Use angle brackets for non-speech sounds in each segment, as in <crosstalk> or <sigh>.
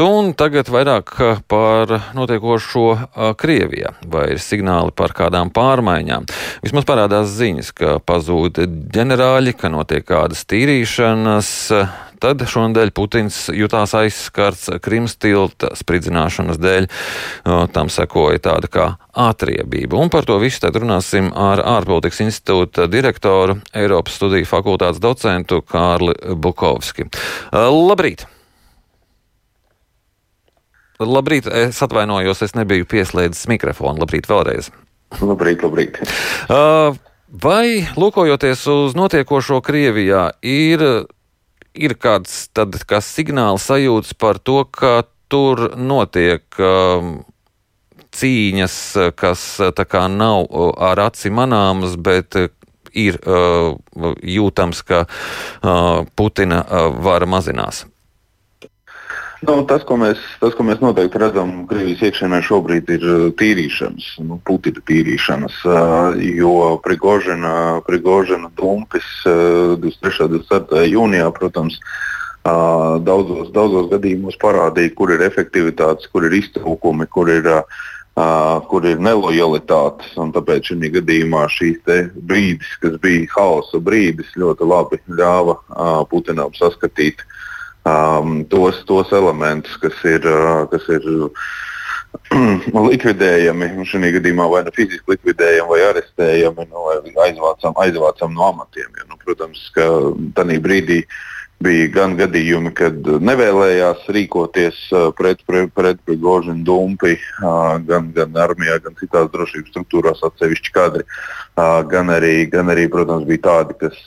Un tagad vairāk par notiekošo Krievijā. Vai ir signāli par kādām pārmaiņām? Vismaz parādās ziņas, ka pazūd ģenerāļi, ka notiek kādas tīrīšanas. Tad šonadēļ Putins jutās aizskarts Krimas tilta spridzināšanas dēļ. Tam sekoja tāda kā atriebība. Un par to visu tad runāsim ar ārpolitikas institūta direktoru, Eiropas studiju fakultātes docentu Kārli Bukovski. Labrīt! Labrīt, es atvainojos, es nebiju pieslēdzis mikrofonu. Labrīt, vēlreiz. Labrīt, labrīt. Uh, vai, lūkojoties uz notiekošo Krievijā, ir, ir kāds tad, kā signāls sajūts par to, ka tur notiek uh, cīņas, kas tā kā nav ar aci manāmas, bet ir uh, jūtams, ka uh, Putina uh, vara mazinās? Nu, tas, ko mēs, tas, ko mēs noteikti redzam Krievijas iekšienē šobrīd, ir uh, tīrīšanas, nu, Putina tīrīšanas, uh, jo Prigožina, Prigožina dumpis 23. un 24. jūnijā, protams, uh, daudzos, daudzos gadījumos parādīja, kur ir efektivitātes, kur ir iztrūkumi, kur ir Uh, kur ir nelojalitātes. Tāpēc šī gadījumā šīs brīdis, kas bija hausa brīdis, ļoti labi ļāva uh, Putinam saskatīt um, tos, tos elementus, kas ir, uh, kas ir <clears throat> likvidējami, šajā gadījumā vai nu fiziski likvidējami, vai arestējami, nu, vai aizvācam, aizvācam no amatiem. Ja, nu, protams, ka tajā brīdī bija gan gadījumi, kad nevēlējās rīkoties uh, pret, pret, pret Prigožinu dumpi, uh, gan, gan armijā, gan citās drošības struktūrās atsevišķi kadri, uh, gan arī, gan arī, protams, bija tādi, kas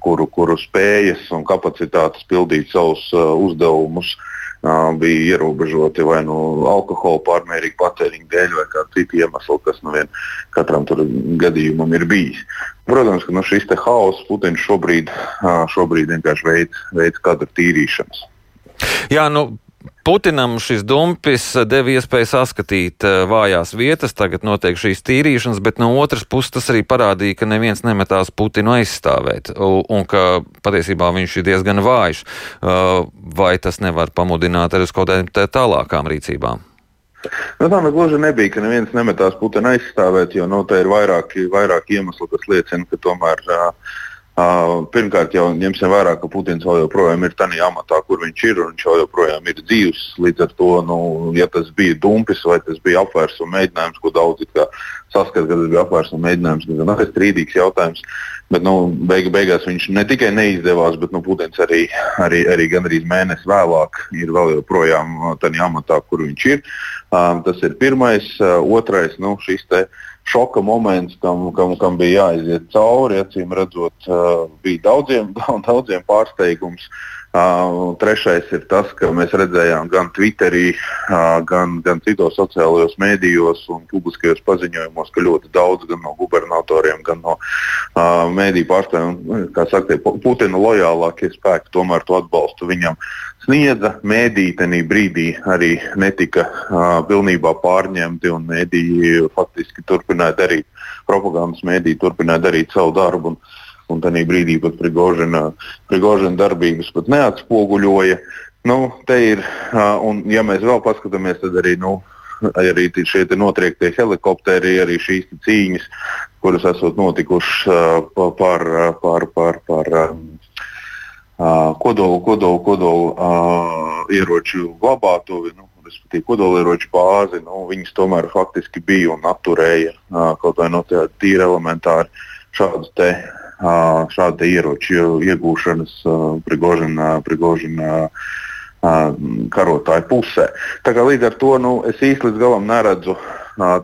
kuru, kuru spējas un kapacitātes pildīt savus uh, uzdevumus uh, bija ierobežoti vai nu no alkohola pārmērīga patēriņa dēļ, vai kāda cita iemesla, kas nu vien katram gadījumam ir bijis. Protams, ka nu, šis haoss Putins šobrīd, uh, šobrīd vienkārši veids, veids kadru tīrīšanas. Jā, nu, Putinam šis dumpis deva iespēju saskatīt eh, vājās vietas, tagad notiek šīs tīrīšanas, bet no otras puses tas arī parādīja, ka neviens nemetās Putinu aizstāvēt un ka patiesībā viņš ir diezgan vājš. Eh, vai tas nevar pamudināt arī uz kaut kādām tālākām rīcībām? Nu, tā gluži nebija, ka neviens nemetās Putinu aizstāvēt, jo nu, te ir vairāki, vairāki iemesli, kas liecina, ka tomēr Uh, pirmkārt, jau ņemsim vērā, ka Putins vēl joprojām ir tajā amatā, kur viņš ir, un viņš joprojām ir dzīves. Līdz ar to, nu, ja tas bija dumpis vai tas bija apvērsuma mēģinājums, ko daudzi saskata, ka tas bija apvērsuma mēģinājums, tad tas ir strīdīgs jautājums. Bet nu, beigu, beigās viņš ne tikai neizdevās, bet nu, Putins arī, arī, arī gandrīz mēnesi vēlāk ir vēl joprojām tajā amatā, kur viņš ir. Uh, tas ir pirmais. Uh, otrais, nu, šis te šoka moments, kam, kam, kam bija jāiziet cauri. Acīm redzot, bija daudziem, <laughs> daudziem pārsteigums. Uh, trešais ir tas, ka mēs redzējām gan Twitterī, uh, gan, gan citos sociālajos mēdījos un publiskajos paziņojumos, ka ļoti daudz gan no gubernatoriem, gan no uh, mēdīju pārstāvjiem, kā saka, Putina lojālākie spēki tomēr to atbalstu viņam sniedza. Mēdīji tenī brīdī arī netika uh, pilnībā pārņemti un mēdīji faktiski turpināja darīt, propagandas mēdīji turpināja darīt savu darbu. Un, un tajā brīdī pat Prigožina, Prigožina darbības pat neatspoguļoja. Nu, ir, un, ja mēs vēl paskatāmies, tad arī, nu, arī šie notriektie helikopteri, arī šīs cīņas, kuras esat notikušas par, par, par, par kodolu, kodolu, kodolu ieroču glabātuvi. Nu, respektīvi kodolieroču bāzi, nu, viņas tomēr faktiski bija un apturēja kaut vai no tāda tīra elementāra šādus te šāda ieroču iegūšanas Prigožina, Prigožina karotāju pusē. Līdz ar to nu, es īsti līdz galam neredzu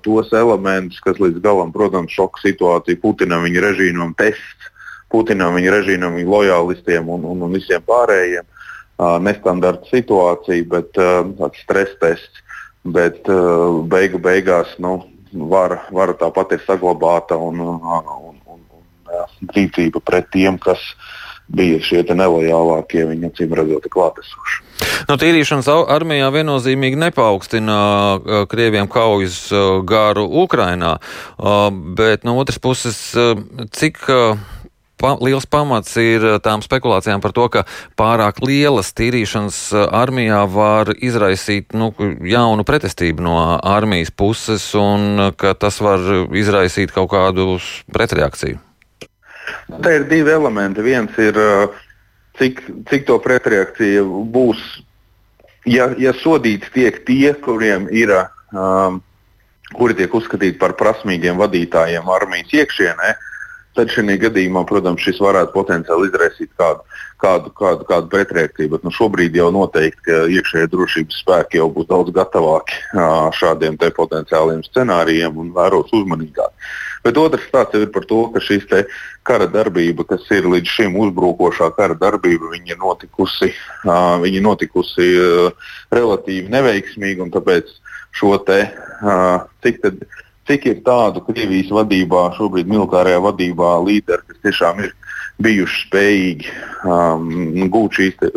tos elementus, kas līdz galam, protams, šoka situācija Putinam, viņa režīmam, tests Putinam, viņa režīmam, viņa lojālistiem un, un, un visiem pārējiem. Nestandarta situācija, bet tāds stress tests. Bet beigu beigās nu, vara, vara tāpat ir saglabāta un, un, rīcība pret tiem, kas bija šie nelojālākie, viņa acīm redzot, klātesoši. No tīrīšanas armijā viennozīmīgi nepaukstina Krieviem kaujas garu Ukrainā, bet no otras puses, cik pa, liels pamats ir tām spekulācijām par to, ka pārāk lielas tīrīšanas armijā var izraisīt nu, jaunu pretestību no armijas puses un ka tas var izraisīt kaut kādu pretreakciju? Te ir divi elementi. Viens ir, cik, cik to pretreakcija būs, ja, ja sodīts tiek tie, kuriem ir. Um, kuri tiek uzskatīti par prasmīgiem vadītājiem armijas iekšienē, tad šajā gadījumā, protams, šis varētu potenciāli izraisīt kādu, kādu, kādu, kādu pretreakciju. Bet nu, šobrīd jau noteikti, ka iekšējie drošības spēki jau būs daudz gatavāki šādiem potenciāliem scenārijiem un vēros uzmanīgāk. Bet otrs stāsts ir par to, ka šīs kara darbība, kas ir līdz šim uzbrukošā kara darbība, ir notikusi, uh, viņa notikusi uh, relatīvi neveiksmīgi. Tāpēc šo te, uh, cik, tad, cik ir tādu Krievijas vadībā, šobrīd militārajā vadībā līderi, kas tiešām ir bijuši spējīgi um, gūt šīs te,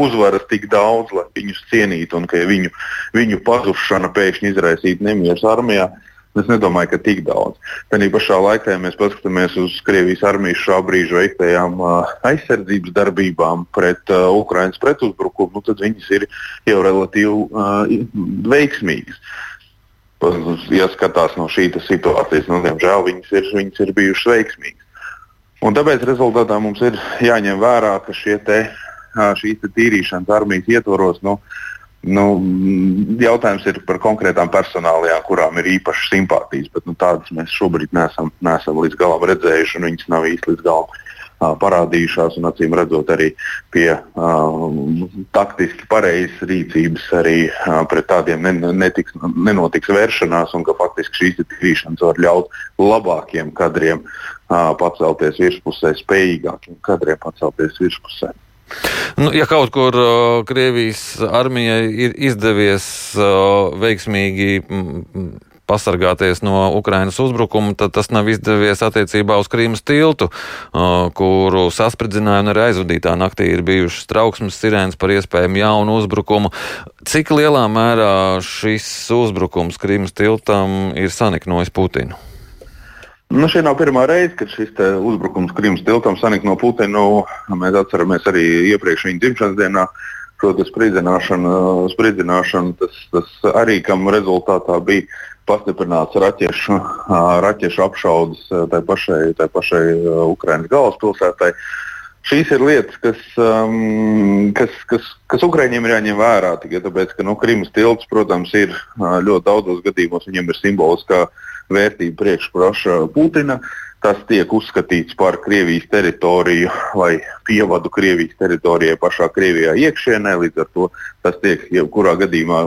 uzvaras tik daudz, lai viņus cienītu un ka viņu, viņu pazušana pēkšņi izraisītu nemierus armijā. Es nedomāju, ka tik daudz. Tajā pašā laikā, ja mēs paskatāmies uz Krievijas armijas šā brīža veiktajām uh, aizsardzības darbībām pret uh, Ukraiņas pretuzbrukumu, nu, tad viņas ir jau relatīvi uh, veiksmīgas. Ja skatās no šīs situācijas, nu, diemžēl viņas ir, viņas ir bijušas veiksmīgas. Un tāpēc rezultātā mums ir jāņem vērā, ka te, šīs te tīrīšanas armijas ietvaros nu, uh, Nu, jautājums ir par konkrētām personālajām, kurām ir īpašas simpātijas, bet nu, tādas mēs šobrīd neesam, neesam līdz galam redzējuši, un viņas nav īsti līdz galam uh, parādījušās. Acīm redzot, arī pie uh, taktiski pareizas rīcības, arī uh, pret tādiem netiks, nenotiks vēršanās, un ka faktiski šīs tīrīšanas var ļaut labākiem kadriem uh, pacelties virspusē, spējīgākiem kadriem pacelties virspusē. Nu, ja kaut kur uh, Krievijas armijai ir izdevies uh, veiksmīgi mm, pasargāties no Ukrainas uzbrukuma, tad tas nav izdevies attiecībā uz Krīmas tiltu, kuru saspridzināja un arī aizvadītā naktī ir bijušas trauksmes sirēnas par iespējamu jaunu uzbrukumu. Cik lielā mērā šis uzbrukums Krīmas tiltam ir saniknojis Putinu? Nu, šī nav pirmā reize, kad šis uzbrukums Krimas tiltam sanika no Putina. Nu, mēs atceramies arī iepriekš viņa dzimšanas dienā šo spridzināšanu. spridzināšanu tas, tas arī kam rezultātā bija pastiprināts raķešu, raķešu apšaudes tai pašai, tai pašai Ukraiņas galvaspilsētai. Šīs ir lietas, kas, um, kas, kas, kas Ukrāņiem ir jāņem vērā. Tikai tāpēc, ka nu, Krimas tilts, protams, ir ļoti daudzos gadījumos, viņam ir simboliskā uh, vērtību priekšproša Putina. Tas tiek uzskatīts par Krievijas teritoriju vai pievadu Krievijas teritorijai pašā Krievijā iekšienē. Līdz ar to tas tiek, jebkurā gadījumā,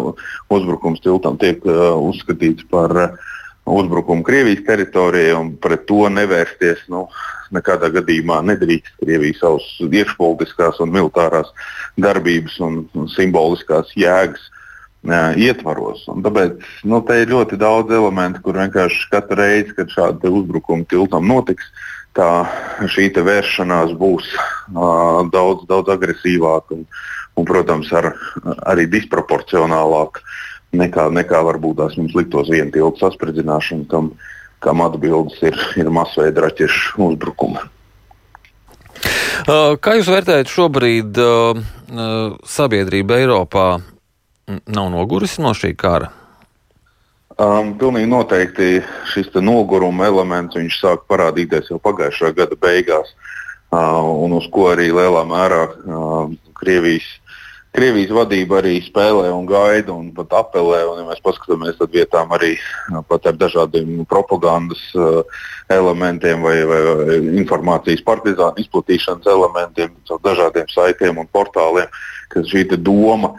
uzbrukums tiltam tiek uh, uzskatīts par uh, uzbrukumu Krievijas teritorijai un pret to nevērsties. Nu, nekādā gadījumā nedrīkst Krievija savas iekšpolitiskās un militārās darbības un, un simboliskās jēgas ietvaros. Un tāpēc nu, te ir ļoti daudz elementu, kur vienkārši katru reizi, kad šādi uzbrukumi tiltam notiks, tā šī vēršanās būs uh, daudz, daudz agresīvāka un, un, protams, ar, arī disproporcionālāka nekā, nekā varbūt tās mums liktos viena tilta saspridzināšana, kam, kam atbildes ir, ir masveida raķešu uzbrukumi. Kā jūs vērtējat šobrīd uh, sabiedrību Eiropā? Nav nogurusi no šī kara? Um, pilnīgi noteikti šis noguruma elements sāk parādīties jau pagājušā gada beigās, uh, un uz ko arī lielā mērā uh, Krievijas, Krievijas vadība arī spēlē un gaida un pat apelē. Un, ja mēs paskatāmies, tad vietām arī uh, pat ar dažādiem propagandas uh, elementiem vai, vai, vai informācijas partizānu izplatīšanas elementiem, dažādiem saitiem un portāliem, ka šī doma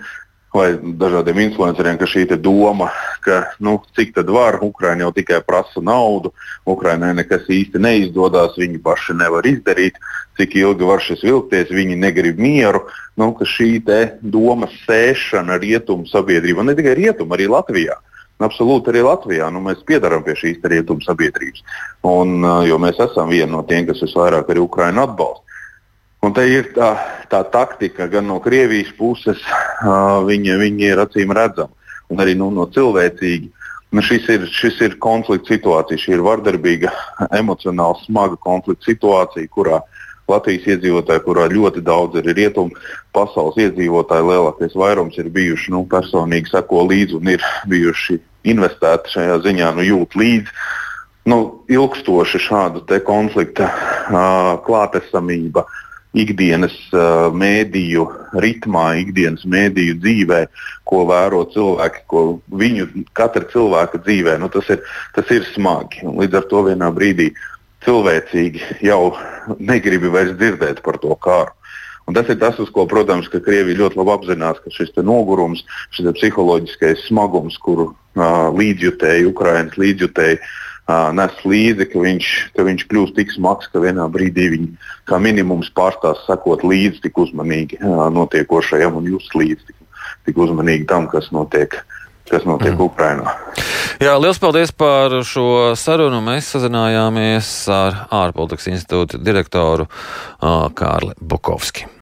vai dažādiem influenceriem, ka šī doma, ka nu, cik tad var, Ukraiņa jau tikai prasa naudu, Ukraiņai nekas īsti neizdodas, viņi paši nevar izdarīt, cik ilgi var šis vilkties, viņi negrib mieru. Nu, šī doma sēšana rietumu sabiedrībā, ne tikai rietumu, arī Latvijā. Absolūti arī Latvijā. Nu, mēs piedarām pie šīs rietumu sabiedrības. Un, jo mēs esam viena no tiem, kas visvairāk arī Ukraiņu atbalsta. Un te ir tā, tā taktika gan no Krievijas puses, uh, viņa, viņa ir acīm redzama, un arī nu, no cilvēcīgi Nu, šis, ir, šis ir konflikts situācija, šī ir vardarbīga, emocionāli smaga konflikta situācija, kurā Latvijas iedzīvotāji, kurā ļoti daudz ir rietumu pasaules iedzīvotāji, lielākais vairums ir bijuši nu, personīgi seko līdzi un ir bijuši investēti šajā ziņā, nu, jūt līdzi. Nu, ilgstoši šāda konflikta uh, klātesamība ikdienas uh, mēdīju ritmā, ikdienas mēdīju dzīvē, ko vēro cilvēki, ko viņu katra cilvēka dzīvē, nu, tas, ir, tas ir smagi. Līdz ar to vienā brīdī cilvēcīgi jau negribi vairs dzirdēt par to kāru. Un tas ir tas, uz ko, protams, ka Krievija ļoti labi apzinās, ka šis nogurums, šis psiholoģiskais smagums, kuru uh, līdzjutēji, Ukraiņas līdzjutēji uh, nes līdzi, ka viņš, ka viņš kļūs tik smags, ka vienā brīdī viņi kā minimums pārstās sekot līdzi tik uzmanīgi uh, notiekošajam un just līdzi tik, tik uzmanīgi tam, kas notiek kas notiek mm. Ukrajinā. Jā, liels paldies par šo sarunu. Mēs sazinājāmies ar ārpolitikas institūta direktoru uh, Kārli Bukovski.